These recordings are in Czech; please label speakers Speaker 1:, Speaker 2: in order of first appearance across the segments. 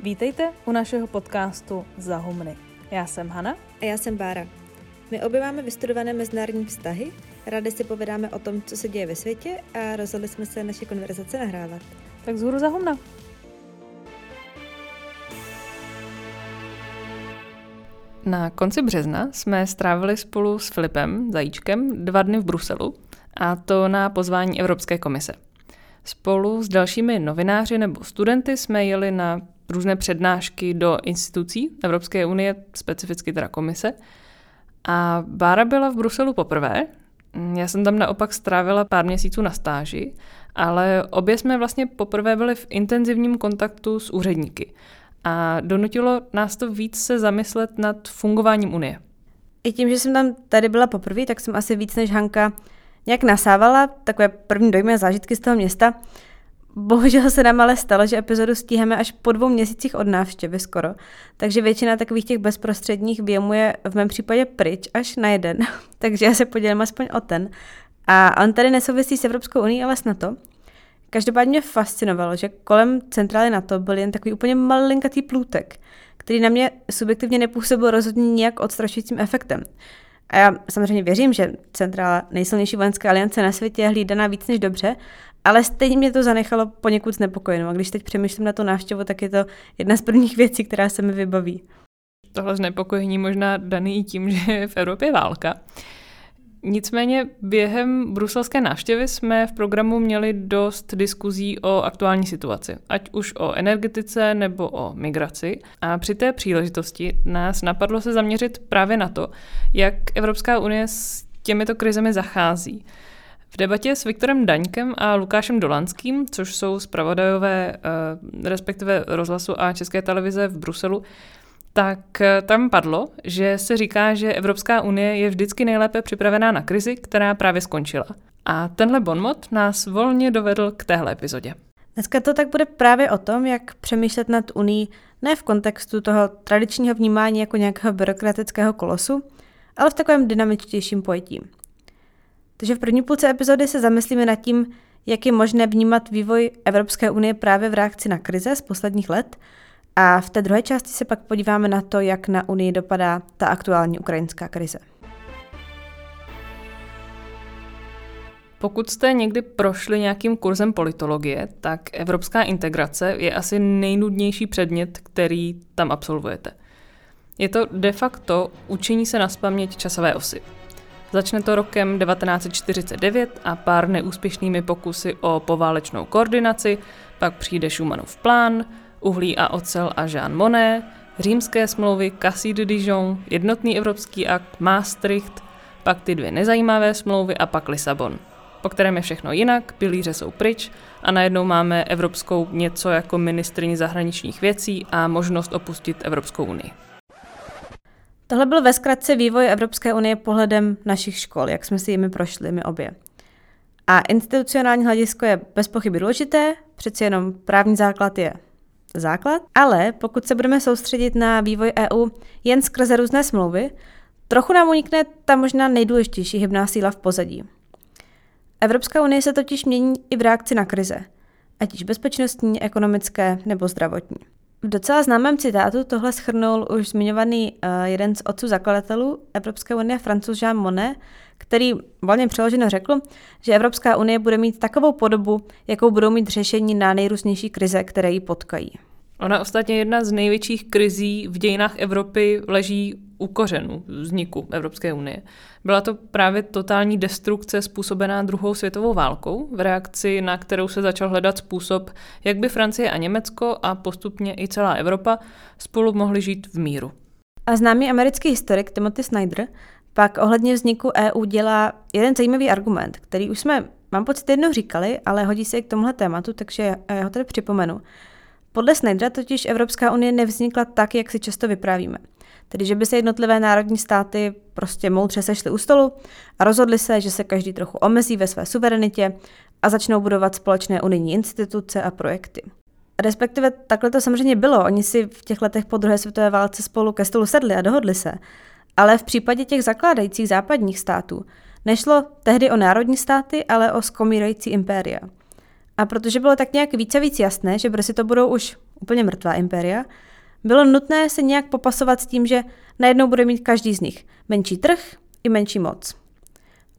Speaker 1: Vítejte u našeho podcastu Zahumny. Já jsem Hana.
Speaker 2: A já jsem Bára. My obě máme vystudované mezinárodní vztahy, rádi si povídáme o tom, co se děje ve světě a rozhodli jsme se naše konverzace nahrávat.
Speaker 1: Tak zhůru Zahumna. Na konci března jsme strávili spolu s Filipem Zajíčkem dva dny v Bruselu, a to na pozvání Evropské komise. Spolu s dalšími novináři nebo studenty jsme jeli na různé přednášky do institucí Evropské unie, specificky teda komise. A Bára byla v Bruselu poprvé, já jsem tam naopak strávila pár měsíců na stáži, ale obě jsme vlastně poprvé byli v intenzivním kontaktu s úředníky. A donutilo nás to víc se zamyslet nad fungováním Unie.
Speaker 2: I tím, že jsem tam tady byla poprvé, tak jsem asi víc než Hanka nějak nasávala takové první dojmy a zážitky z toho města. Bohužel se nám ale stalo, že epizodu stíháme až po dvou měsících od návštěvy skoro, takže většina takových těch bezprostředních věmů je v mém případě pryč až na jeden, takže já se podělím aspoň o ten. A on tady nesouvisí s Evropskou unii, ale s NATO. Každopádně mě fascinovalo, že kolem centrály NATO byl jen takový úplně malinkatý plůtek, který na mě subjektivně nepůsobil rozhodně nijak odstrašujícím efektem. A já samozřejmě věřím, že centrála nejsilnější vojenské aliance na světě je hlídaná víc než dobře, ale stejně mě to zanechalo poněkud znepokojenou. A když teď přemýšlím na tu návštěvu, tak je to jedna z prvních věcí, která se mi vybaví.
Speaker 1: Tohle znepokojení možná daný i tím, že je v Evropě válka. Nicméně během bruselské návštěvy jsme v programu měli dost diskuzí o aktuální situaci, ať už o energetice nebo o migraci. A při té příležitosti nás napadlo se zaměřit právě na to, jak Evropská unie s těmito krizemi zachází. V debatě s Viktorem Daňkem a Lukášem Dolanským, což jsou zpravodajové eh, respektive rozhlasu a české televize v Bruselu, tak eh, tam padlo, že se říká, že Evropská unie je vždycky nejlépe připravená na krizi, která právě skončila. A tenhle bonmot nás volně dovedl k téhle epizodě.
Speaker 2: Dneska to tak bude právě o tom, jak přemýšlet nad Unii ne v kontextu toho tradičního vnímání jako nějakého byrokratického kolosu, ale v takovém dynamičtějším pojetí. Takže v první půlce epizody se zamyslíme nad tím, jak je možné vnímat vývoj Evropské unie právě v reakci na krize z posledních let a v té druhé části se pak podíváme na to, jak na Unii dopadá ta aktuální ukrajinská krize.
Speaker 1: Pokud jste někdy prošli nějakým kurzem politologie, tak evropská integrace je asi nejnudnější předmět, který tam absolvujete. Je to de facto učení se na spaměť časové osy. Začne to rokem 1949 a pár neúspěšnými pokusy o poválečnou koordinaci, pak přijde Schumannův plán, uhlí a ocel a Jean Monnet, římské smlouvy Cassis de Dijon, jednotný evropský akt, Maastricht, pak ty dvě nezajímavé smlouvy a pak Lisabon, po kterém je všechno jinak, pilíře jsou pryč a najednou máme evropskou něco jako ministrině zahraničních věcí a možnost opustit Evropskou unii.
Speaker 2: Tohle byl ve zkratce vývoj Evropské unie pohledem našich škol, jak jsme si jimi prošli my obě. A institucionální hledisko je bez pochyby důležité, přeci jenom právní základ je základ, ale pokud se budeme soustředit na vývoj EU jen skrze různé smlouvy, trochu nám unikne ta možná nejdůležitější hybná síla v pozadí. Evropská unie se totiž mění i v reakci na krize, ať již bezpečnostní, ekonomické nebo zdravotní. V docela známém citátu tohle schrnul už zmiňovaný uh, jeden z otců zakladatelů Evropské unie, francouz Jean Monnet, který volně přeloženo řekl, že Evropská unie bude mít takovou podobu, jakou budou mít řešení na nejrůznější krize, které ji potkají.
Speaker 1: Ona ostatně jedna z největších krizí v dějinách Evropy leží u kořenů vzniku Evropské unie. Byla to právě totální destrukce způsobená druhou světovou válkou, v reakci na kterou se začal hledat způsob, jak by Francie a Německo a postupně i celá Evropa spolu mohly žít v míru.
Speaker 2: A známý americký historik Timothy Snyder pak ohledně vzniku EU dělá jeden zajímavý argument, který už jsme, mám pocit, jednou říkali, ale hodí se i k tomuhle tématu, takže já ho tady připomenu. Podle Snydera totiž Evropská unie nevznikla tak, jak si často vyprávíme. Tedy, že by se jednotlivé národní státy prostě moudře sešly u stolu a rozhodli se, že se každý trochu omezí ve své suverenitě a začnou budovat společné unijní instituce a projekty. Respektive takhle to samozřejmě bylo. Oni si v těch letech po druhé světové válce spolu ke stolu sedli a dohodli se. Ale v případě těch zakládajících západních států nešlo tehdy o národní státy, ale o skomírající impéria. A protože bylo tak nějak více víc jasné, že brzy to budou už úplně mrtvá impéria, bylo nutné se nějak popasovat s tím, že najednou bude mít každý z nich menší trh i menší moc.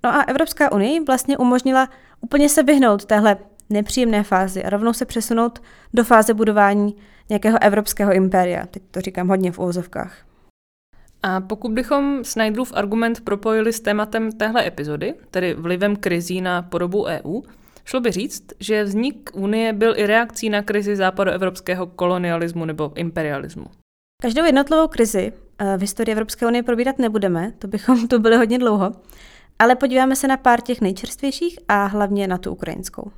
Speaker 2: No a Evropská unie vlastně umožnila úplně se vyhnout téhle nepříjemné fázi a rovnou se přesunout do fáze budování nějakého evropského impéria. Teď to říkám hodně v úvozovkách.
Speaker 1: A pokud bychom Snyderův argument propojili s tématem téhle epizody, tedy vlivem krizí na podobu EU, šlo by říct, že vznik Unie byl i reakcí na krizi západoevropského kolonialismu nebo imperialismu.
Speaker 2: Každou jednotlivou krizi eh, v historii Evropské unie probírat nebudeme, to bychom tu byli hodně dlouho, ale podíváme se na pár těch nejčerstvějších a hlavně na tu ukrajinskou.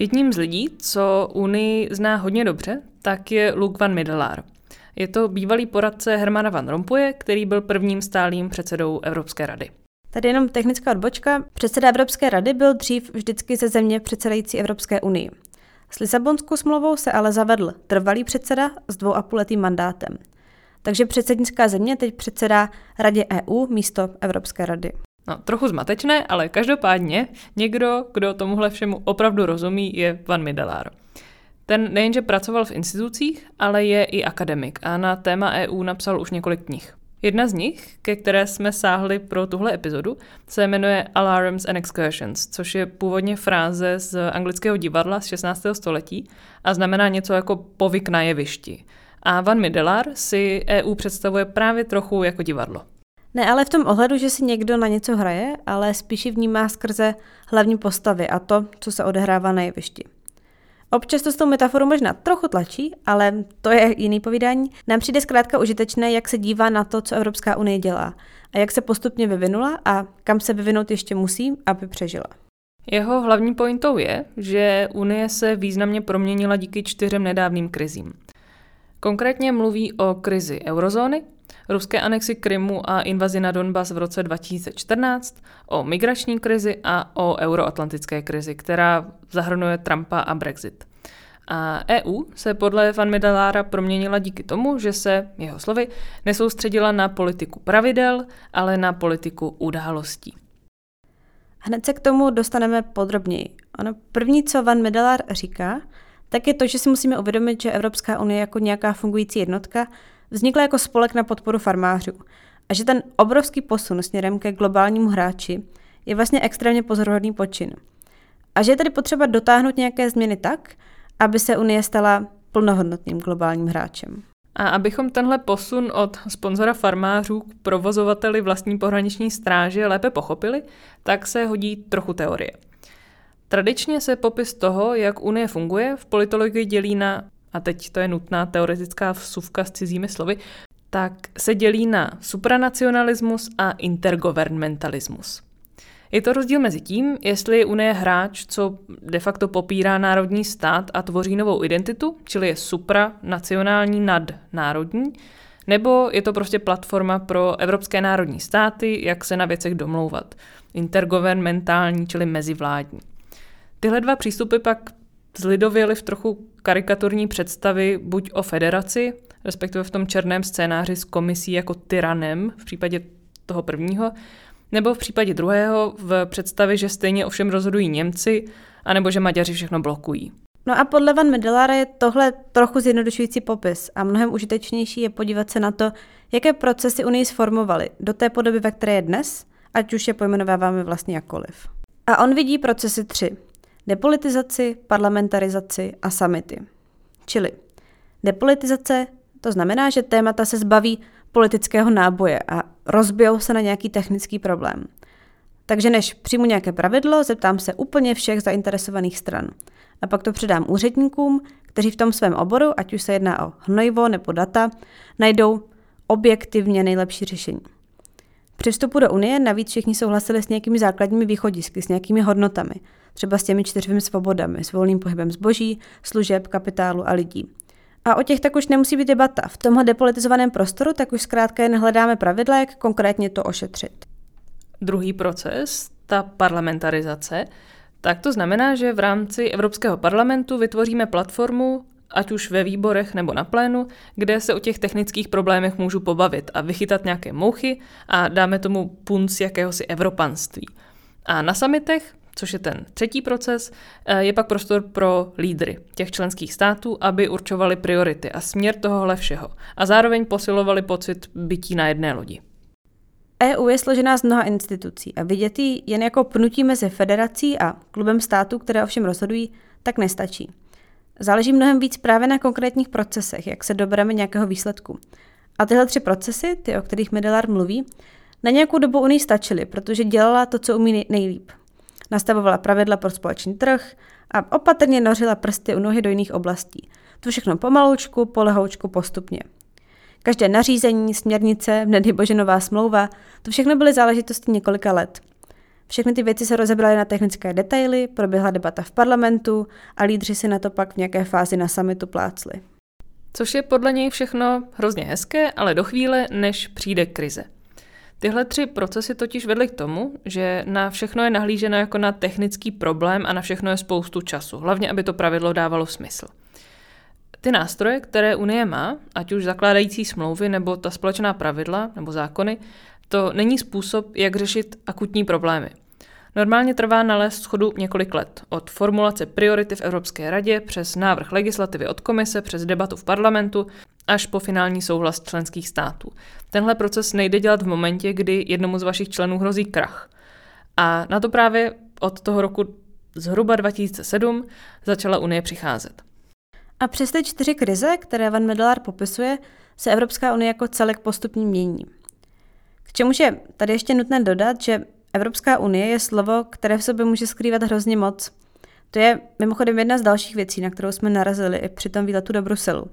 Speaker 1: Jedním z lidí, co Unii zná hodně dobře, tak je Luke van Middelaar. Je to bývalý poradce Hermana van Rompuje, který byl prvním stálým předsedou Evropské rady.
Speaker 2: Tady jenom technická odbočka. Předseda Evropské rady byl dřív vždycky ze země předsedající Evropské unii. S Lisabonskou smlouvou se ale zavedl trvalý předseda s dvou a půletým mandátem. Takže předsednická země teď předsedá Radě EU místo Evropské rady.
Speaker 1: No, trochu zmatečné, ale každopádně někdo, kdo tomuhle všemu opravdu rozumí, je Van Middelaar. Ten nejenže pracoval v institucích, ale je i akademik a na téma EU napsal už několik knih. Jedna z nich, ke které jsme sáhli pro tuhle epizodu, se jmenuje Alarms and Excursions, což je původně fráze z anglického divadla z 16. století a znamená něco jako povyk na jevišti. A Van Middelaar si EU představuje právě trochu jako divadlo.
Speaker 2: Ne, ale v tom ohledu, že si někdo na něco hraje, ale spíš vnímá skrze hlavní postavy a to, co se odehrává na jevišti. Občas to s tou metaforou možná trochu tlačí, ale to je jiný povídání. Nám přijde zkrátka užitečné, jak se dívá na to, co Evropská unie dělá a jak se postupně vyvinula a kam se vyvinout ještě musí, aby přežila.
Speaker 1: Jeho hlavní pointou je, že Unie se významně proměnila díky čtyřem nedávným krizím. Konkrétně mluví o krizi eurozóny, ruské anexi Krymu a invazi na Donbas v roce 2014, o migrační krizi a o euroatlantické krizi, která zahrnuje Trumpa a Brexit. A EU se podle Van Medalára proměnila díky tomu, že se, jeho slovy, nesoustředila na politiku pravidel, ale na politiku událostí.
Speaker 2: Hned se k tomu dostaneme podrobněji. Ono první, co Van Medalar říká, tak je to, že si musíme uvědomit, že Evropská unie jako nějaká fungující jednotka vznikla jako spolek na podporu farmářů a že ten obrovský posun směrem ke globálnímu hráči je vlastně extrémně pozoruhodný počin. A že je tedy potřeba dotáhnout nějaké změny tak, aby se Unie stala plnohodnotným globálním hráčem.
Speaker 1: A abychom tenhle posun od sponzora farmářů k provozovateli vlastní pohraniční stráže lépe pochopili, tak se hodí trochu teorie. Tradičně se popis toho, jak Unie funguje, v politologii dělí na a teď to je nutná teoretická vsuvka s cizími slovy, tak se dělí na supranacionalismus a intergovernmentalismus. Je to rozdíl mezi tím, jestli je Unie hráč, co de facto popírá národní stát a tvoří novou identitu, čili je supranacionální nad národní, nebo je to prostě platforma pro evropské národní státy, jak se na věcech domlouvat. Intergovernmentální, čili mezivládní. Tyhle dva přístupy pak zlidověly v trochu karikaturní představy buď o federaci, respektive v tom černém scénáři s komisí jako tyranem v případě toho prvního, nebo v případě druhého v představě, že stejně ovšem rozhodují Němci, anebo že Maďaři všechno blokují.
Speaker 2: No a podle Van Medelara je tohle trochu zjednodušující popis a mnohem užitečnější je podívat se na to, jaké procesy Unii sformovaly do té podoby, ve které je dnes, ať už je pojmenováváme vlastně jakkoliv. A on vidí procesy tři depolitizaci, parlamentarizaci a samity. Čili depolitizace to znamená, že témata se zbaví politického náboje a rozbijou se na nějaký technický problém. Takže než přijmu nějaké pravidlo, zeptám se úplně všech zainteresovaných stran. A pak to předám úředníkům, kteří v tom svém oboru, ať už se jedná o hnojivo nebo data, najdou objektivně nejlepší řešení. Při vstupu do Unie navíc všichni souhlasili s nějakými základními východisky, s nějakými hodnotami, třeba s těmi čtyřmi svobodami, s volným pohybem zboží, služeb, kapitálu a lidí. A o těch tak už nemusí být debata. V tomhle depolitizovaném prostoru tak už zkrátka jen hledáme pravidla, jak konkrétně to ošetřit.
Speaker 1: Druhý proces, ta parlamentarizace, tak to znamená, že v rámci Evropského parlamentu vytvoříme platformu, ať už ve výborech nebo na plénu, kde se o těch technických problémech můžu pobavit a vychytat nějaké mouchy a dáme tomu punc jakéhosi evropanství. A na samitech což je ten třetí proces, eh, je pak prostor pro lídry těch členských států, aby určovali priority a směr tohohle všeho a zároveň posilovali pocit bytí na jedné lodi.
Speaker 2: EU je složená z mnoha institucí a vidět ji jen jako pnutí mezi federací a klubem států, které ovšem rozhodují, tak nestačí. Záleží mnohem víc právě na konkrétních procesech, jak se dobereme nějakého výsledku. A tyhle tři procesy, ty, o kterých Medelar mluví, na nějakou dobu Unii stačily, protože dělala to, co umí nejlíp. Nastavovala pravidla pro společný trh a opatrně nořila prsty u nohy do jiných oblastí. To všechno pomaloučku, polehoučku, postupně. Každé nařízení, směrnice, nedej nová smlouva, to všechno byly záležitosti několika let. Všechny ty věci se rozebraly na technické detaily, proběhla debata v parlamentu a lídři si na to pak v nějaké fázi na summitu plácli.
Speaker 1: Což je podle něj všechno hrozně hezké, ale do chvíle, než přijde krize. Tyhle tři procesy totiž vedly k tomu, že na všechno je nahlíženo jako na technický problém a na všechno je spoustu času, hlavně aby to pravidlo dávalo smysl. Ty nástroje, které Unie má, ať už zakládající smlouvy nebo ta společná pravidla nebo zákony, to není způsob, jak řešit akutní problémy. Normálně trvá nalézt schodu několik let. Od formulace priority v Evropské radě přes návrh legislativy od komise, přes debatu v parlamentu až po finální souhlas členských států. Tenhle proces nejde dělat v momentě, kdy jednomu z vašich členů hrozí krach. A na to právě od toho roku zhruba 2007 začala Unie přicházet.
Speaker 2: A přes ty čtyři krize, které Van Medelar popisuje, se Evropská unie jako celek postupně mění. K čemuž je tady ještě nutné dodat, že Evropská unie je slovo, které v sobě může skrývat hrozně moc. To je mimochodem jedna z dalších věcí, na kterou jsme narazili i při tom výletu do Bruselu,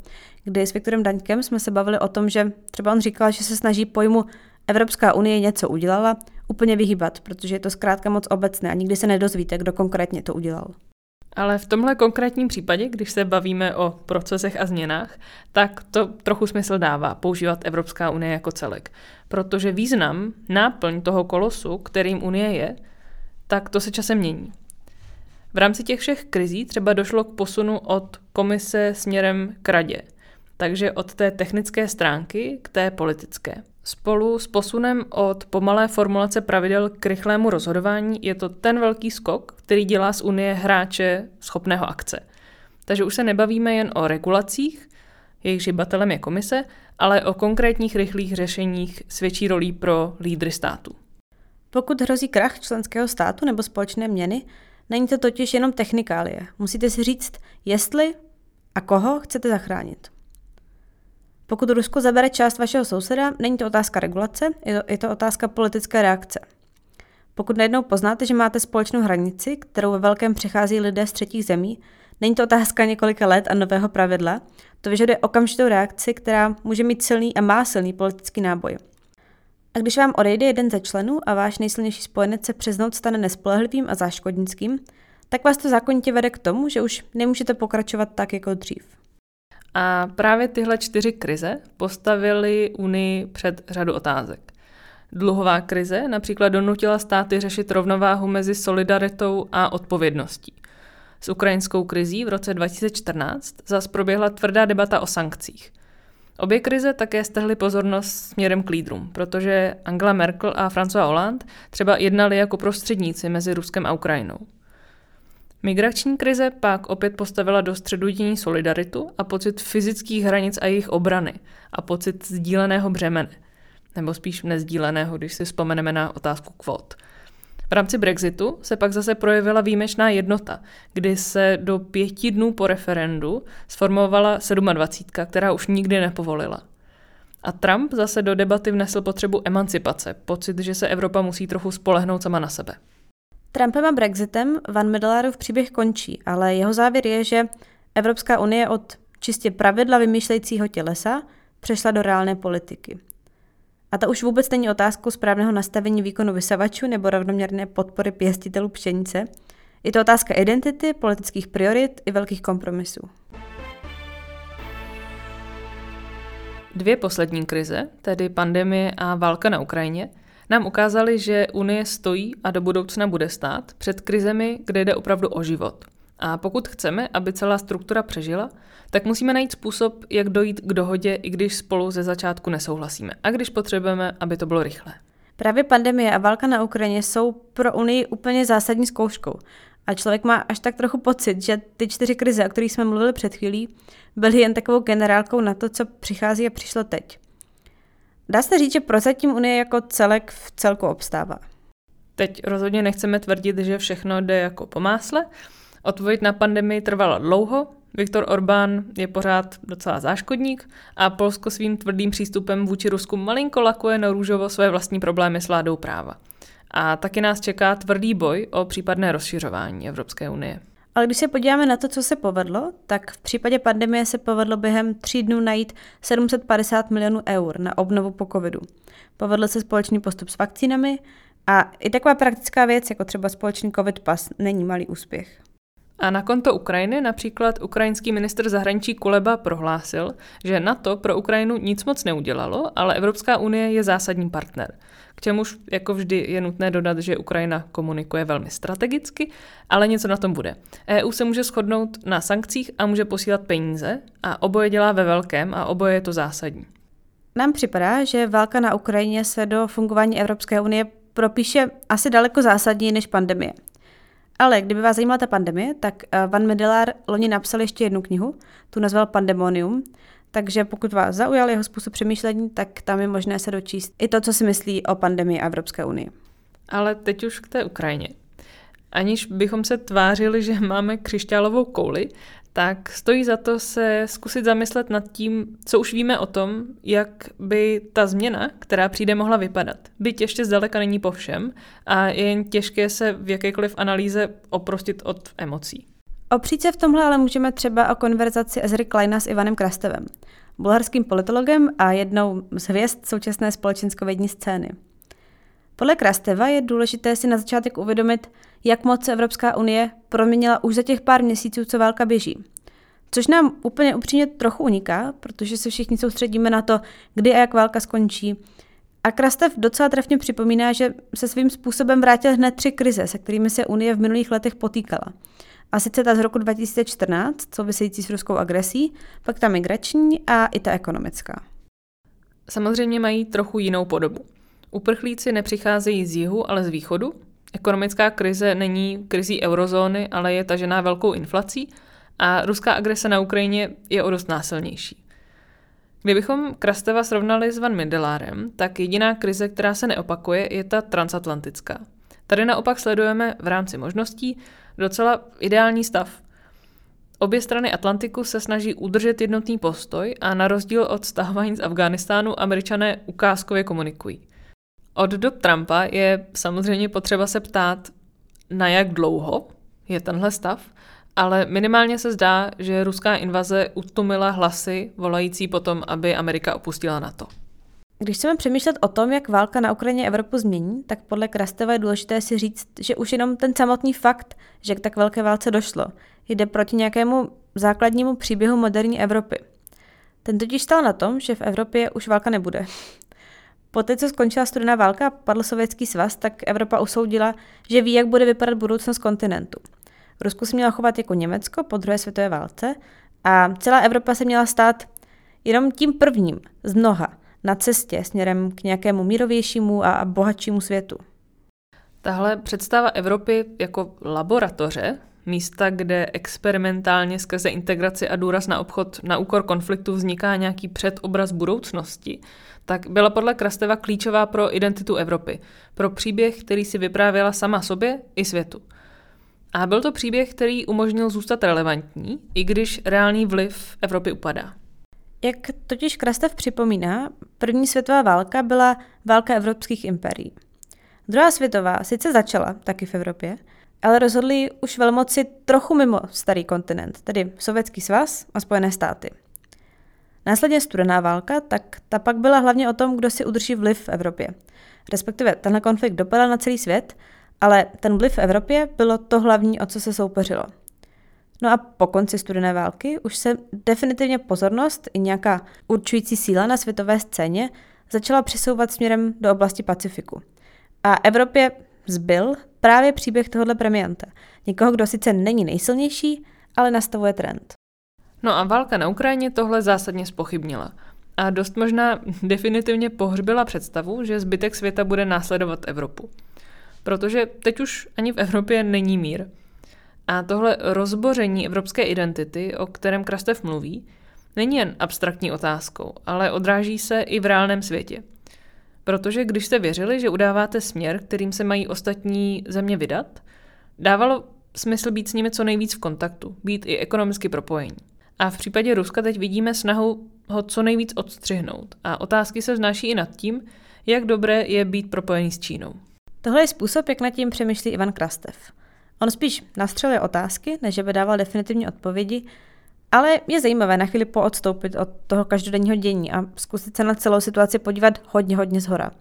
Speaker 2: kdy s Viktorem Daňkem jsme se bavili o tom, že třeba on říkal, že se snaží pojmu Evropská unie něco udělala, úplně vyhýbat, protože je to zkrátka moc obecné a nikdy se nedozvíte, kdo konkrétně to udělal.
Speaker 1: Ale v tomhle konkrétním případě, když se bavíme o procesech a změnách, tak to trochu smysl dává používat Evropská unie jako celek. Protože význam, náplň toho kolosu, kterým unie je, tak to se časem mění. V rámci těch všech krizí třeba došlo k posunu od komise směrem k radě. Takže od té technické stránky k té politické. Spolu s posunem od pomalé formulace pravidel k rychlému rozhodování je to ten velký skok, který dělá z Unie hráče schopného akce. Takže už se nebavíme jen o regulacích, jejich žibatelem je komise, ale o konkrétních rychlých řešeních s větší rolí pro lídry státu.
Speaker 2: Pokud hrozí krach členského státu nebo společné měny, není to totiž jenom technikálie. Musíte si říct, jestli a koho chcete zachránit. Pokud Rusko zabere část vašeho souseda, není to otázka regulace, je to, je to otázka politické reakce. Pokud najednou poznáte, že máte společnou hranici, kterou ve velkém přechází lidé z třetích zemí, není to otázka několika let a nového pravidla, to vyžaduje okamžitou reakci, která může mít silný a má silný politický náboj. A když vám odejde jeden ze členů a váš nejsilnější spojenec se přes noc stane nespolehlivým a záškodnickým, tak vás to zákonitě vede k tomu, že už nemůžete pokračovat tak jako dřív.
Speaker 1: A právě tyhle čtyři krize postavily Unii před řadu otázek. Dluhová krize například donutila státy řešit rovnováhu mezi solidaritou a odpovědností. S ukrajinskou krizí v roce 2014 zas proběhla tvrdá debata o sankcích. Obě krize také strhly pozornost směrem k lídrům, protože Angela Merkel a François Hollande třeba jednali jako prostředníci mezi Ruskem a Ukrajinou. Migrační krize pak opět postavila do středu dění solidaritu a pocit fyzických hranic a jejich obrany a pocit sdíleného břemene, nebo spíš nezdíleného, když si vzpomeneme na otázku kvót. V rámci Brexitu se pak zase projevila výjimečná jednota, kdy se do pěti dnů po referendu sformovala 27, která už nikdy nepovolila. A Trump zase do debaty vnesl potřebu emancipace, pocit, že se Evropa musí trochu spolehnout sama na sebe.
Speaker 2: Trumpem a Brexitem Van Medelarův příběh končí, ale jeho závěr je, že Evropská unie od čistě pravidla vymýšlejícího tělesa přešla do reálné politiky. A to už vůbec není otázkou správného nastavení výkonu vysavačů nebo rovnoměrné podpory pěstitelů pšenice. Je to otázka identity, politických priorit i velkých kompromisů.
Speaker 1: Dvě poslední krize, tedy pandemie a válka na Ukrajině, nám ukázali, že Unie stojí a do budoucna bude stát před krizemi, kde jde opravdu o život. A pokud chceme, aby celá struktura přežila, tak musíme najít způsob, jak dojít k dohodě, i když spolu ze začátku nesouhlasíme. A když potřebujeme, aby to bylo rychlé.
Speaker 2: Právě pandemie a válka na Ukrajině jsou pro Unii úplně zásadní zkouškou. A člověk má až tak trochu pocit, že ty čtyři krize, o kterých jsme mluvili před chvílí, byly jen takovou generálkou na to, co přichází a přišlo teď. Dá se říct, že prozatím Unie jako celek v celku obstává.
Speaker 1: Teď rozhodně nechceme tvrdit, že všechno jde jako po másle. Odpověď na pandemii trvala dlouho, Viktor Orbán je pořád docela záškodník a Polsko svým tvrdým přístupem vůči Rusku malinko lakuje na růžovo své vlastní problémy s vládou práva. A taky nás čeká tvrdý boj o případné rozšiřování Evropské unie.
Speaker 2: Ale když se podíváme na to, co se povedlo, tak v případě pandemie se povedlo během tří dnů najít 750 milionů eur na obnovu po covidu. Povedl se společný postup s vakcínami a i taková praktická věc, jako třeba společný covid pas, není malý úspěch.
Speaker 1: A na konto Ukrajiny například ukrajinský minister zahraničí Kuleba prohlásil, že NATO pro Ukrajinu nic moc neudělalo, ale Evropská unie je zásadní partner. K čemuž jako vždy je nutné dodat, že Ukrajina komunikuje velmi strategicky, ale něco na tom bude. EU se může shodnout na sankcích a může posílat peníze a oboje dělá ve velkém a oboje je to zásadní.
Speaker 2: Nám připadá, že válka na Ukrajině se do fungování Evropské unie propíše asi daleko zásadněji než pandemie. Ale kdyby vás zajímala ta pandemie, tak eh, Van Medelar loni napsal ještě jednu knihu, tu nazval Pandemonium, takže pokud vás zaujal jeho způsob přemýšlení, tak tam je možné se dočíst i to, co si myslí o pandemii Evropské unii.
Speaker 1: Ale teď už k té Ukrajině. Aniž bychom se tvářili, že máme křišťálovou kouli, tak stojí za to se zkusit zamyslet nad tím, co už víme o tom, jak by ta změna, která přijde, mohla vypadat. Byť ještě zdaleka není po všem a je jen těžké se v jakékoliv analýze oprostit od emocí.
Speaker 2: Opřít se v tomhle ale můžeme třeba o konverzaci Ezry Kleina s Ivanem Krastevem, bulharským politologem a jednou z hvězd současné společenskovědní scény. Podle Krasteva je důležité si na začátek uvědomit, jak moc se Evropská unie proměnila už za těch pár měsíců, co válka běží. Což nám úplně upřímně trochu uniká, protože se všichni soustředíme na to, kdy a jak válka skončí. A Krastev docela trefně připomíná, že se svým způsobem vrátil hned tři krize, se kterými se Unie v minulých letech potýkala. A sice ta z roku 2014, související s ruskou agresí, pak ta migrační a i ta ekonomická.
Speaker 1: Samozřejmě mají trochu jinou podobu. Uprchlíci nepřicházejí z jihu, ale z východu. Ekonomická krize není krizí eurozóny, ale je tažená velkou inflací a ruská agrese na Ukrajině je o dost násilnější. Kdybychom Krasteva srovnali s Van Mindelárem, tak jediná krize, která se neopakuje, je ta transatlantická. Tady naopak sledujeme v rámci možností docela ideální stav. Obě strany Atlantiku se snaží udržet jednotný postoj a na rozdíl od stahování z Afghánistánu američané ukázkově komunikují. Od dob Trumpa je samozřejmě potřeba se ptát, na jak dlouho je tenhle stav, ale minimálně se zdá, že ruská invaze utumila hlasy volající potom, aby Amerika opustila NATO.
Speaker 2: Když chceme přemýšlet o tom, jak válka na Ukrajině Evropu změní, tak podle Krasteva je důležité si říct, že už jenom ten samotný fakt, že k tak velké válce došlo, jde proti nějakému základnímu příběhu moderní Evropy. Ten totiž stal na tom, že v Evropě už válka nebude. Poté, co skončila studená válka a padl sovětský svaz, tak Evropa usoudila, že ví, jak bude vypadat budoucnost kontinentu. Rusko se mělo chovat jako Německo po druhé světové válce a celá Evropa se měla stát jenom tím prvním z mnoha na cestě směrem k nějakému mírovějšímu a bohatšímu světu.
Speaker 1: Tahle představa Evropy jako laboratoře, místa, kde experimentálně skrze integraci a důraz na obchod na úkor konfliktu vzniká nějaký předobraz budoucnosti, tak byla podle Krasteva klíčová pro identitu Evropy, pro příběh, který si vyprávěla sama sobě i světu. A byl to příběh, který umožnil zůstat relevantní, i když reálný vliv Evropy upadá.
Speaker 2: Jak totiž Krastev připomíná, první světová válka byla válka evropských imperií. Druhá světová sice začala taky v Evropě, ale rozhodli už velmoci trochu mimo starý kontinent, tedy Sovětský svaz a Spojené státy. Následně studená válka, tak ta pak byla hlavně o tom, kdo si udrží vliv v Evropě. Respektive tenhle konflikt dopadal na celý svět, ale ten vliv v Evropě bylo to hlavní, o co se soupeřilo. No a po konci studené války už se definitivně pozornost i nějaká určující síla na světové scéně začala přesouvat směrem do oblasti Pacifiku. A Evropě zbyl právě příběh tohohle premianta. Někoho, kdo sice není nejsilnější, ale nastavuje trend.
Speaker 1: No a válka na Ukrajině tohle zásadně spochybnila. a dost možná definitivně pohřbila představu, že zbytek světa bude následovat Evropu. Protože teď už ani v Evropě není mír. A tohle rozboření evropské identity, o kterém Krastev mluví, není jen abstraktní otázkou, ale odráží se i v reálném světě. Protože když jste věřili, že udáváte směr, kterým se mají ostatní země vydat, dávalo smysl být s nimi co nejvíc v kontaktu, být i ekonomicky propojení. A v případě Ruska teď vidíme snahu ho co nejvíc odstřihnout. A otázky se vznáší i nad tím, jak dobré je být propojený s Čínou.
Speaker 2: Tohle je způsob, jak nad tím přemýšlí Ivan Krastev. On spíš nastřeluje otázky, než by dával definitivní odpovědi, ale je zajímavé na chvíli poodstoupit od toho každodenního dění a zkusit se na celou situaci podívat hodně, hodně zhora.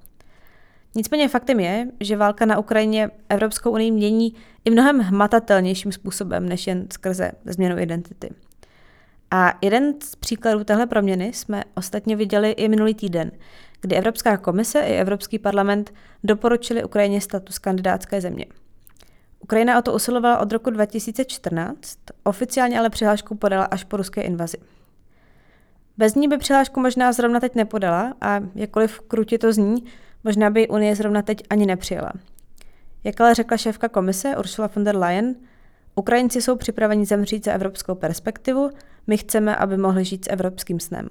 Speaker 2: Nicméně faktem je, že válka na Ukrajině Evropskou unii mění i mnohem hmatatelnějším způsobem, než jen skrze změnu identity. A jeden z příkladů téhle proměny jsme ostatně viděli i minulý týden, kdy Evropská komise i Evropský parlament doporučili Ukrajině status kandidátské země. Ukrajina o to usilovala od roku 2014, oficiálně ale přihlášku podala až po ruské invazi. Bez ní by přihlášku možná zrovna teď nepodala a jakkoliv krutě to zní, možná by Unie zrovna teď ani nepřijela. Jak ale řekla šéfka komise Ursula von der Leyen, Ukrajinci jsou připraveni zemřít za evropskou perspektivu, my chceme, aby mohli žít s evropským snem.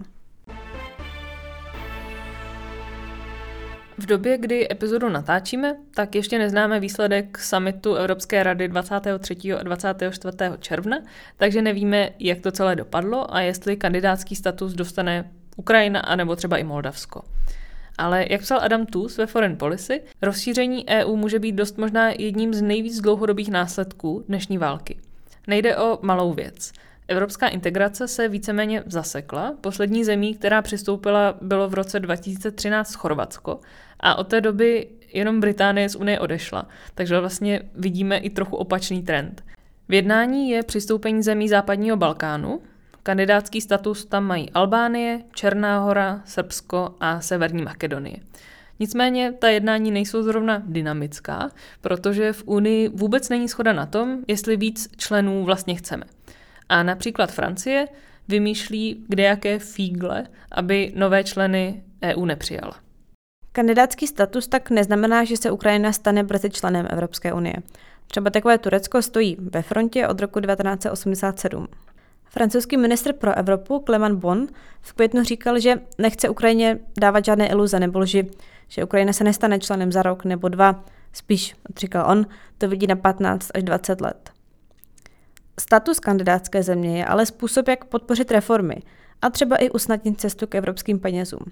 Speaker 1: V době, kdy epizodu natáčíme, tak ještě neznáme výsledek summitu Evropské rady 23. a 24. června, takže nevíme, jak to celé dopadlo a jestli kandidátský status dostane Ukrajina anebo třeba i Moldavsko. Ale jak psal Adam Tus ve Foreign Policy, rozšíření EU může být dost možná jedním z nejvíc dlouhodobých následků dnešní války. Nejde o malou věc. Evropská integrace se víceméně zasekla. Poslední zemí, která přistoupila, bylo v roce 2013 Chorvatsko a od té doby jenom Británie z Unie odešla. Takže vlastně vidíme i trochu opačný trend. V jednání je přistoupení zemí západního Balkánu. Kandidátský status tam mají Albánie, Černá hora, Srbsko a Severní Makedonie. Nicméně ta jednání nejsou zrovna dynamická, protože v Unii vůbec není schoda na tom, jestli víc členů vlastně chceme. A například Francie vymýšlí kdejaké fígle, aby nové členy EU nepřijala.
Speaker 2: Kandidátský status tak neznamená, že se Ukrajina stane brzy členem Evropské unie. Třeba takové Turecko stojí ve frontě od roku 1987. Francouzský ministr pro Evropu Clement Bon v květnu říkal, že nechce Ukrajině dávat žádné iluze nebo lži, že Ukrajina se nestane členem za rok nebo dva, spíš, říkal on, to vidí na 15 až 20 let. Status kandidátské země je ale způsob, jak podpořit reformy a třeba i usnadnit cestu k evropským penězům.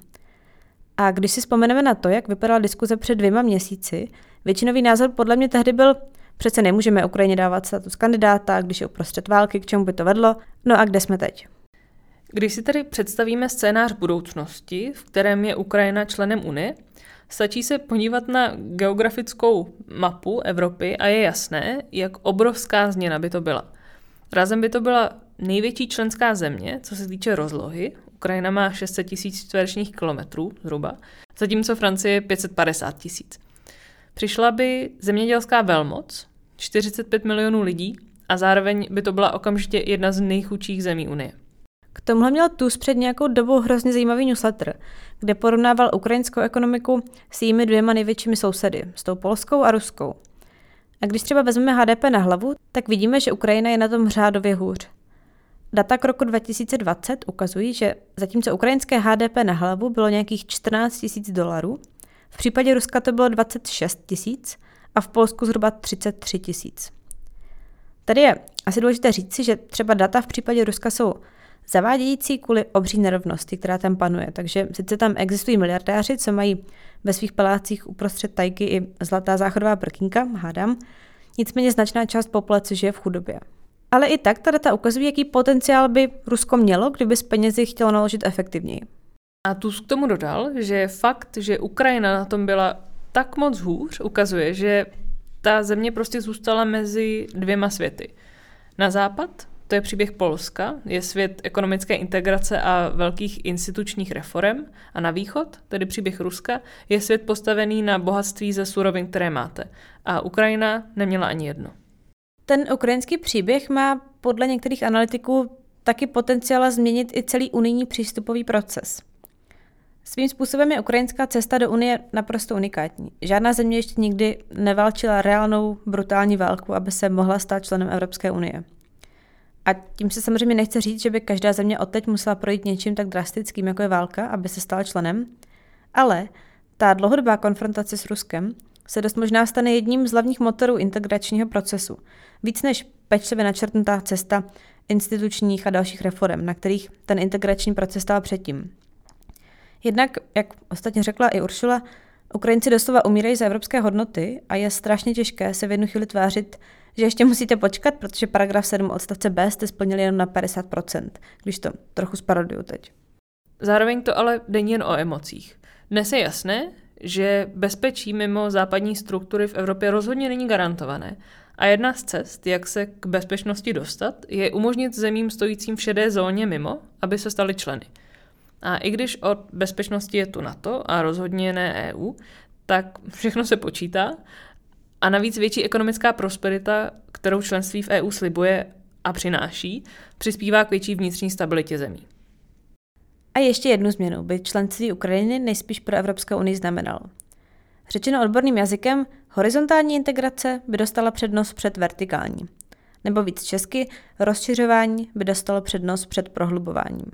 Speaker 2: A když si vzpomeneme na to, jak vypadala diskuze před dvěma měsíci, většinový názor podle mě tehdy byl, přece nemůžeme Ukrajině dávat status kandidáta, když je uprostřed války, k čemu by to vedlo, no a kde jsme teď?
Speaker 1: Když si tedy představíme scénář budoucnosti, v kterém je Ukrajina členem Unie, stačí se podívat na geografickou mapu Evropy a je jasné, jak obrovská změna by to byla. Razem by to byla největší členská země, co se týče rozlohy. Ukrajina má 600 tisíc čtverečních kilometrů zhruba, zatímco Francie 550 tisíc. Přišla by zemědělská velmoc, 45 milionů lidí, a zároveň by to byla okamžitě jedna z nejchudších zemí Unie.
Speaker 2: K tomuhle měl TUS před nějakou dobou hrozně zajímavý newsletter, kde porovnával ukrajinskou ekonomiku s jejími dvěma největšími sousedy, s tou polskou a ruskou. A když třeba vezmeme HDP na hlavu, tak vidíme, že Ukrajina je na tom řádově hůř. Data k roku 2020 ukazují, že zatímco ukrajinské HDP na hlavu bylo nějakých 14 tisíc dolarů, v případě Ruska to bylo 26 tisíc a v Polsku zhruba 33 tisíc. Tady je asi důležité říci, že třeba data v případě Ruska jsou zavádějící kvůli obří nerovnosti, která tam panuje. Takže sice tam existují miliardáři, co mají ve svých palácích uprostřed tajky i zlatá záchodová prkínka, hádám, nicméně značná část populace žije v chudobě. Ale i tak ta data ukazují, jaký potenciál by Rusko mělo, kdyby s penězi chtělo naložit efektivněji.
Speaker 1: A Tusk k tomu dodal, že fakt, že Ukrajina na tom byla tak moc hůř, ukazuje, že ta země prostě zůstala mezi dvěma světy. Na západ to je příběh Polska, je svět ekonomické integrace a velkých institučních reform. A na východ, tedy příběh Ruska, je svět postavený na bohatství ze surovin, které máte. A Ukrajina neměla ani jedno.
Speaker 2: Ten ukrajinský příběh má podle některých analytiků taky potenciál změnit i celý unijní přístupový proces. Svým způsobem je ukrajinská cesta do Unie naprosto unikátní. Žádná země ještě nikdy neválčila reálnou brutální válku, aby se mohla stát členem Evropské unie. A tím se samozřejmě nechce říct, že by každá země odteď musela projít něčím tak drastickým, jako je válka, aby se stala členem, ale ta dlouhodobá konfrontace s Ruskem se dost možná stane jedním z hlavních motorů integračního procesu. Víc než pečlivě načrtnutá cesta institučních a dalších reform, na kterých ten integrační proces stál předtím. Jednak, jak ostatně řekla i Uršula, Ukrajinci doslova umírají za evropské hodnoty a je strašně těžké se v jednu chvíli tvářit, že ještě musíte počkat, protože paragraf 7 odstavce B jste splnili jen na 50%, když to trochu sparoduju teď.
Speaker 1: Zároveň to ale není jen o emocích. Dnes je jasné, že bezpečí mimo západní struktury v Evropě rozhodně není garantované. A jedna z cest, jak se k bezpečnosti dostat, je umožnit zemím stojícím v šedé zóně mimo, aby se stali členy. A i když od bezpečnosti je tu NATO a rozhodně ne EU, tak všechno se počítá a navíc větší ekonomická prosperita, kterou členství v EU slibuje a přináší, přispívá k větší vnitřní stabilitě zemí.
Speaker 2: A ještě jednu změnu by členství Ukrajiny nejspíš pro Evropskou unii znamenalo. Řečeno odborným jazykem, horizontální integrace by dostala přednost před vertikální. Nebo víc česky, rozšiřování by dostalo přednost před prohlubováním.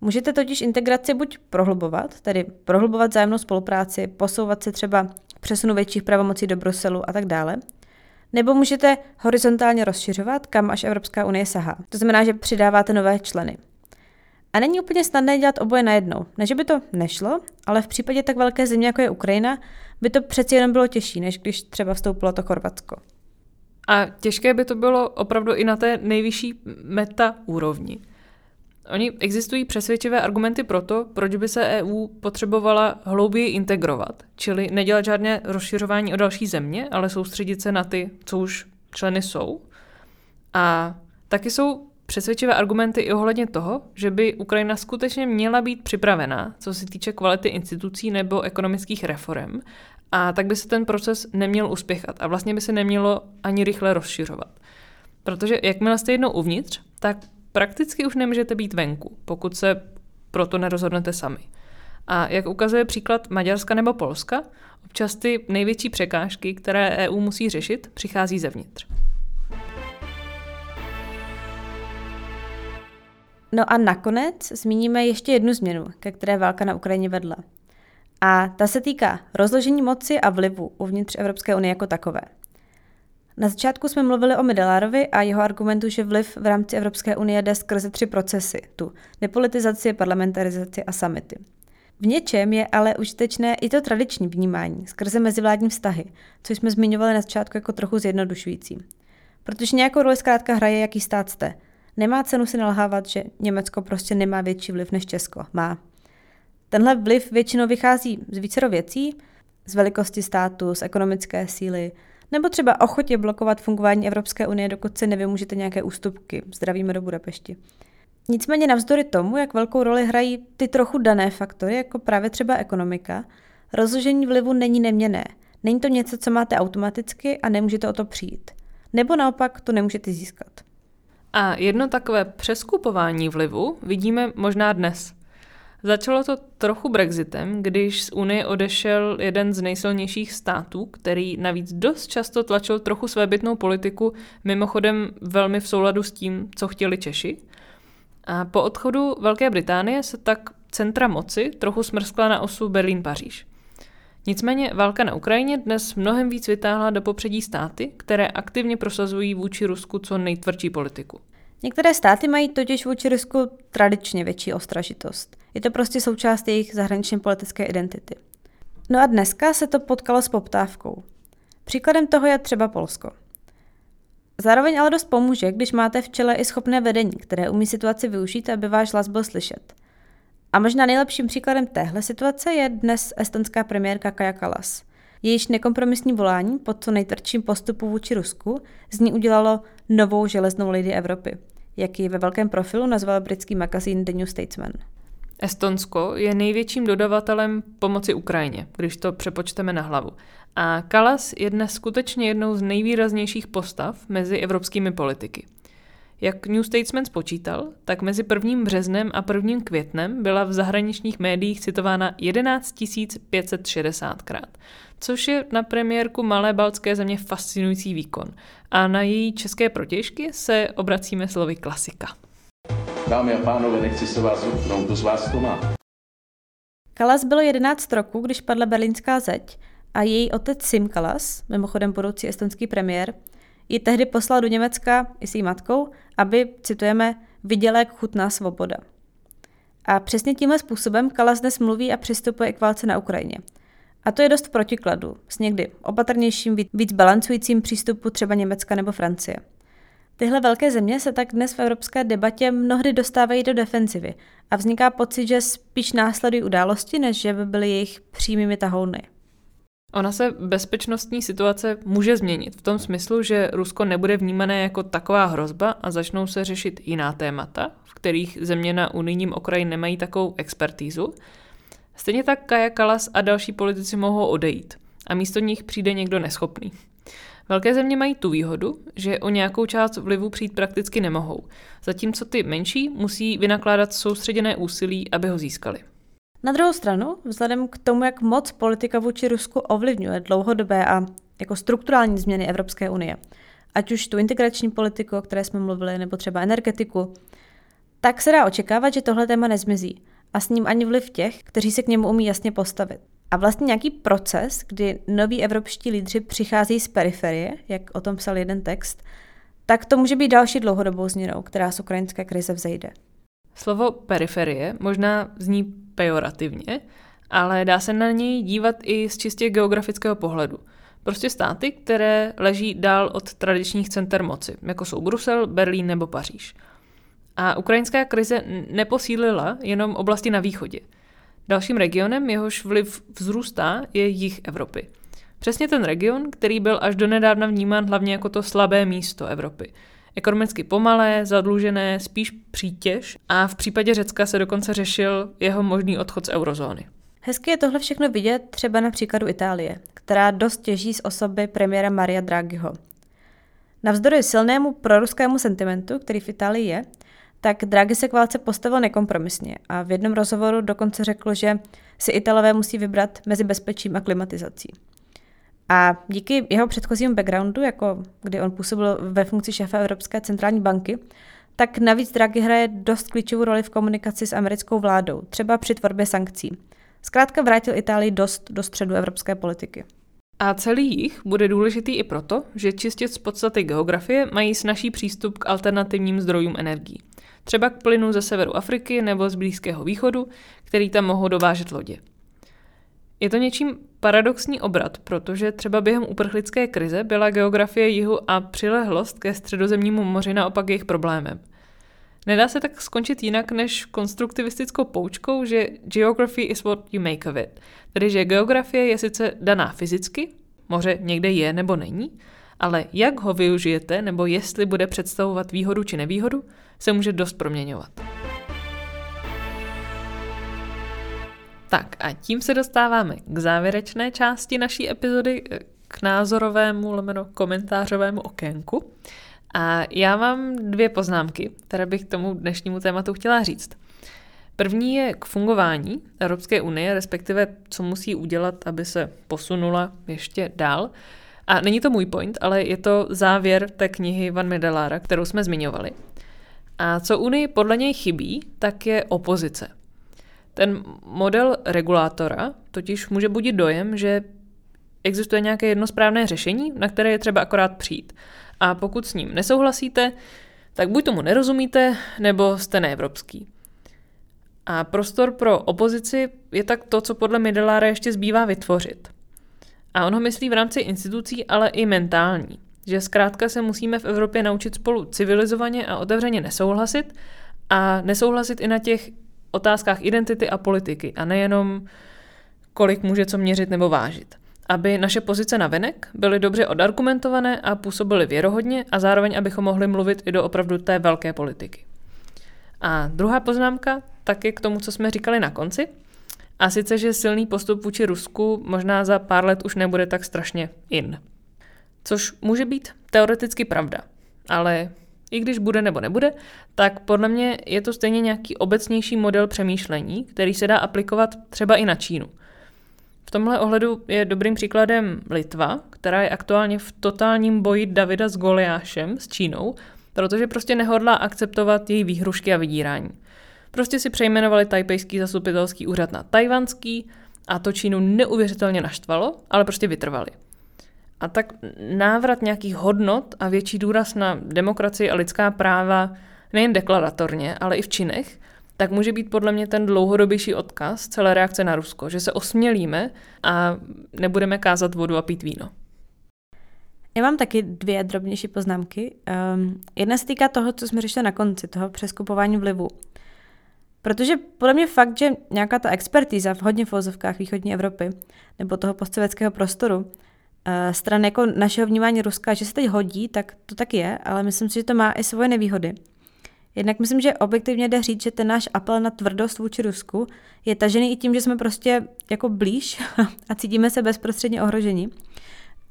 Speaker 2: Můžete totiž integraci buď prohlubovat, tedy prohlubovat zájemnou spolupráci, posouvat se třeba přesunu větších pravomocí do Bruselu a tak dále, nebo můžete horizontálně rozšiřovat, kam až Evropská unie sahá. To znamená, že přidáváte nové členy. A není úplně snadné dělat oboje najednou. Ne, že by to nešlo, ale v případě tak velké země, jako je Ukrajina, by to přeci jenom bylo těžší, než když třeba vstoupilo to Chorvatsko.
Speaker 1: A těžké by to bylo opravdu i na té nejvyšší meta úrovni. Oni existují přesvědčivé argumenty pro to, proč by se EU potřebovala hlouběji integrovat, čili nedělat žádné rozšiřování o další země, ale soustředit se na ty, co už členy jsou. A taky jsou přesvědčivé argumenty i ohledně toho, že by Ukrajina skutečně měla být připravená, co se týče kvality institucí nebo ekonomických reform, a tak by se ten proces neměl uspěchat a vlastně by se nemělo ani rychle rozšiřovat. Protože jakmile jste jednou uvnitř, tak prakticky už nemůžete být venku, pokud se proto nerozhodnete sami. A jak ukazuje příklad Maďarska nebo Polska, občas ty největší překážky, které EU musí řešit, přichází zevnitř.
Speaker 2: No a nakonec zmíníme ještě jednu změnu, ke které válka na Ukrajině vedla. A ta se týká rozložení moci a vlivu uvnitř Evropské unie jako takové. Na začátku jsme mluvili o Medelárovi a jeho argumentu, že vliv v rámci Evropské unie jde skrze tři procesy, tu depolitizaci, parlamentarizaci a samity. V něčem je ale užitečné i to tradiční vnímání skrze mezivládní vztahy, což jsme zmiňovali na začátku jako trochu zjednodušující. Protože nějakou roli zkrátka hraje, jaký stát jste. Nemá cenu si nalhávat, že Německo prostě nemá větší vliv než Česko. Má. Tenhle vliv většinou vychází z vícero věcí, z velikosti státu, z ekonomické síly, nebo třeba ochotě blokovat fungování Evropské unie, dokud si nevymůžete nějaké ústupky. Zdravíme do Budapešti. Nicméně navzdory tomu, jak velkou roli hrají ty trochu dané faktory, jako právě třeba ekonomika, rozložení vlivu není neměné. Není to něco, co máte automaticky a nemůžete o to přijít. Nebo naopak to nemůžete získat.
Speaker 1: A jedno takové přeskupování vlivu vidíme možná dnes. Začalo to trochu Brexitem, když z Unie odešel jeden z nejsilnějších států, který navíc dost často tlačil trochu svébytnou politiku, mimochodem velmi v souladu s tím, co chtěli Češi. A po odchodu Velké Británie se tak centra moci trochu smrskla na osu Berlín-Paříž. Nicméně válka na Ukrajině dnes mnohem víc vytáhla do popředí státy, které aktivně prosazují vůči Rusku co nejtvrdší politiku.
Speaker 2: Některé státy mají totiž vůči Rusku tradičně větší ostražitost. Je to prostě součást jejich zahraničně politické identity. No a dneska se to potkalo s poptávkou. Příkladem toho je třeba Polsko. Zároveň ale dost pomůže, když máte v čele i schopné vedení, které umí situaci využít, aby váš hlas byl slyšet. A možná nejlepším příkladem téhle situace je dnes estonská premiérka Kaja Kalas. Jejíž nekompromisní volání po co nejtvrdším postupu vůči Rusku z ní udělalo novou železnou lidi Evropy, jak ji ve velkém profilu nazval britský magazín The New Statesman.
Speaker 1: Estonsko je největším dodavatelem pomoci Ukrajině, když to přepočteme na hlavu. A Kalas je dnes skutečně jednou z nejvýraznějších postav mezi evropskými politiky. Jak New Statesman spočítal, tak mezi 1. březnem a 1. květnem byla v zahraničních médiích citována 11 560krát, což je na premiérku malé baltské země fascinující výkon. A na její české protěžky se obracíme slovy klasika.
Speaker 3: Dámy a pánové, nechci se vás utnout, kdo z vás to má.
Speaker 2: Kalas bylo 11 roků, když padla berlínská zeď a její otec Sim Kalas, mimochodem budoucí estonský premiér, ji tehdy poslal do Německa i s její matkou, aby, citujeme, viděla, jak chutná svoboda. A přesně tímhle způsobem Kalas dnes mluví a přistupuje k válce na Ukrajině. A to je dost v protikladu s někdy opatrnějším, víc balancujícím přístupu třeba Německa nebo Francie. Tyhle velké země se tak dnes v evropské debatě mnohdy dostávají do defenzivy a vzniká pocit, že spíš následují události, než že by byly jejich přímými tahouny.
Speaker 1: Ona se bezpečnostní situace může změnit v tom smyslu, že Rusko nebude vnímané jako taková hrozba a začnou se řešit jiná témata, v kterých země na unijním okraji nemají takovou expertízu. Stejně tak Kaja Kalas a další politici mohou odejít a místo nich přijde někdo neschopný. Velké země mají tu výhodu, že o nějakou část vlivu přijít prakticky nemohou, zatímco ty menší musí vynakládat soustředěné úsilí, aby ho získali.
Speaker 2: Na druhou stranu, vzhledem k tomu, jak moc politika vůči Rusku ovlivňuje dlouhodobé a jako strukturální změny Evropské unie, ať už tu integrační politiku, o které jsme mluvili, nebo třeba energetiku, tak se dá očekávat, že tohle téma nezmizí a s ním ani vliv těch, kteří se k němu umí jasně postavit. A vlastně nějaký proces, kdy noví evropští lídři přichází z periferie, jak o tom psal jeden text, tak to může být další dlouhodobou změnou, která z ukrajinské krize vzejde.
Speaker 1: Slovo periferie možná zní pejorativně, ale dá se na něj dívat i z čistě geografického pohledu. Prostě státy, které leží dál od tradičních center moci, jako jsou Brusel, Berlín nebo Paříž. A ukrajinská krize neposílila jenom oblasti na východě. Dalším regionem, jehož vliv vzrůstá, je jih Evropy. Přesně ten region, který byl až do nedávna vnímán hlavně jako to slabé místo Evropy – ekonomicky pomalé, zadlužené, spíš přítěž a v případě Řecka se dokonce řešil jeho možný odchod z eurozóny.
Speaker 2: Hezky je tohle všechno vidět třeba na příkladu Itálie, která dost těží z osoby premiéra Maria Draghiho. Navzdory silnému proruskému sentimentu, který v Itálii je, tak Draghi se k válce postavil nekompromisně a v jednom rozhovoru dokonce řekl, že si Italové musí vybrat mezi bezpečím a klimatizací. A díky jeho předchozímu backgroundu, jako kdy on působil ve funkci šéfa Evropské centrální banky, tak navíc Draghi hraje dost klíčovou roli v komunikaci s americkou vládou, třeba při tvorbě sankcí. Zkrátka vrátil Itálii dost do středu evropské politiky.
Speaker 1: A celý jich bude důležitý i proto, že čistě z podstaty geografie mají snažší přístup k alternativním zdrojům energií. Třeba k plynu ze severu Afriky nebo z Blízkého východu, který tam mohou dovážet lodě. Je to něčím paradoxní obrat, protože třeba během uprchlické krize byla geografie jihu a přilehlost ke středozemnímu moři naopak jejich problémem. Nedá se tak skončit jinak než konstruktivistickou poučkou, že geography is what you make of it. Tedy, že geografie je sice daná fyzicky, moře někde je nebo není, ale jak ho využijete nebo jestli bude představovat výhodu či nevýhodu, se může dost proměňovat. Tak a tím se dostáváme k závěrečné části naší epizody, k názorovému, lomeno komentářovému okénku. A já mám dvě poznámky, které bych k tomu dnešnímu tématu chtěla říct. První je k fungování Evropské unie, respektive co musí udělat, aby se posunula ještě dál. A není to můj point, ale je to závěr té knihy Van Medelára, kterou jsme zmiňovali. A co Unii podle něj chybí, tak je opozice. Ten model regulátora totiž může budit dojem, že existuje nějaké jedno správné řešení, na které je třeba akorát přijít. A pokud s ním nesouhlasíte, tak buď tomu nerozumíte, nebo jste neevropský. A prostor pro opozici je tak to, co podle Midelára ještě zbývá vytvořit. A on ho myslí v rámci institucí, ale i mentální. Že zkrátka se musíme v Evropě naučit spolu civilizovaně a otevřeně nesouhlasit a nesouhlasit i na těch otázkách identity a politiky a nejenom kolik může co měřit nebo vážit. Aby naše pozice na venek byly dobře odargumentované a působily věrohodně a zároveň, abychom mohli mluvit i do opravdu té velké politiky. A druhá poznámka tak je k tomu, co jsme říkali na konci. A sice, že silný postup vůči Rusku možná za pár let už nebude tak strašně in. Což může být teoreticky pravda, ale i když bude nebo nebude, tak podle mě je to stejně nějaký obecnější model přemýšlení, který se dá aplikovat třeba i na Čínu. V tomhle ohledu je dobrým příkladem Litva, která je aktuálně v totálním boji Davida s Goliášem, s Čínou, protože prostě nehodlá akceptovat její výhrušky a vydírání. Prostě si přejmenovali tajpejský zastupitelský úřad na tajvanský a to Čínu neuvěřitelně naštvalo, ale prostě vytrvali. A tak návrat nějakých hodnot a větší důraz na demokracii a lidská práva nejen deklaratorně, ale i v činech, tak může být podle mě ten dlouhodobější odkaz celé reakce na Rusko, že se osmělíme a nebudeme kázat vodu a pít víno.
Speaker 2: Já mám taky dvě drobnější poznámky. Um, jedna se týká toho, co jsme řešili na konci, toho přeskupování vlivu. Protože podle mě fakt, že nějaká ta expertíza v hodně vozovkách východní Evropy nebo toho postsovětského prostoru uh, stran jako našeho vnímání Ruska, že se teď hodí, tak to tak je, ale myslím si, že to má i svoje nevýhody. Jednak myslím, že objektivně jde říct, že ten náš apel na tvrdost vůči Rusku je tažený i tím, že jsme prostě jako blíž a cítíme se bezprostředně ohrožení.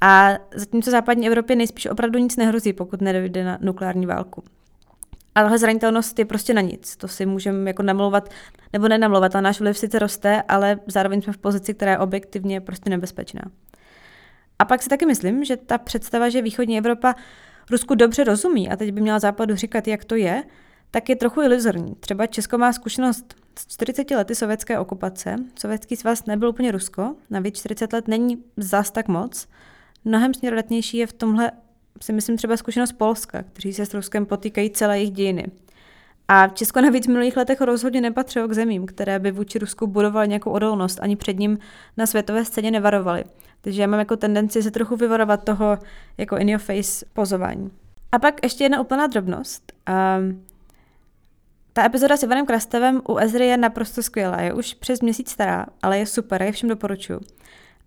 Speaker 2: A zatímco západní Evropě nejspíš opravdu nic nehrozí, pokud nedojde na nukleární válku. A tahle zranitelnost je prostě na nic. To si můžeme jako namlouvat, nebo nenamlouvat, a náš vliv sice roste, ale zároveň jsme v pozici, která je objektivně prostě nebezpečná. A pak si taky myslím, že ta představa, že východní Evropa Rusku dobře rozumí a teď by měla západu říkat, jak to je, tak je trochu iluzorní. Třeba Česko má zkušenost z 40 lety sovětské okupace. Sovětský svaz nebyl úplně Rusko, navíc 40 let není zas tak moc. Mnohem směrodatnější je v tomhle si myslím třeba zkušenost Polska, kteří se s Ruskem potýkají celé jejich dějiny. A Česko navíc v minulých letech rozhodně nepatřilo k zemím, které by vůči Rusku budovaly nějakou odolnost, ani před ním na světové scéně nevarovaly. Takže já mám jako tendenci se trochu vyvarovat toho jako in your face pozování. A pak ještě jedna úplná drobnost. Um, ta epizoda s Ivanem Krastavem u Ezry je naprosto skvělá. Je už přes měsíc stará, ale je super, je všem doporučuju.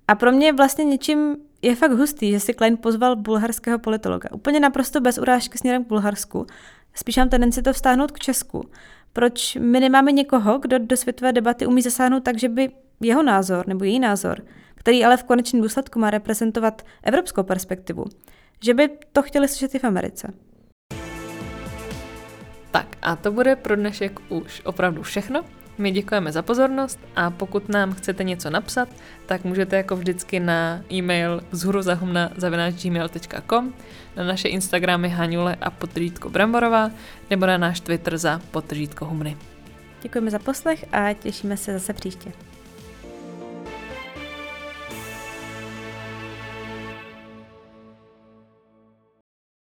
Speaker 2: A pro mě vlastně něčím je fakt hustý, že si Klein pozval bulharského politologa. Úplně naprosto bez urážky směrem k Bulharsku. Spíš mám tendenci to vztáhnout k Česku. Proč my nemáme někoho, kdo do světové debaty umí zasáhnout tak, že by jeho názor nebo její názor, který ale v konečném důsledku má reprezentovat evropskou perspektivu, že by to chtěli slyšet i v Americe.
Speaker 1: Tak a to bude pro dnešek už opravdu všechno. My děkujeme za pozornost a pokud nám chcete něco napsat, tak můžete jako vždycky na e-mail vzhuruzahumna.gmail.com, na naše Instagramy Haňule a potržítko Bramborová, nebo na náš Twitter za potržítko Humny.
Speaker 2: Děkujeme za poslech a těšíme se zase příště.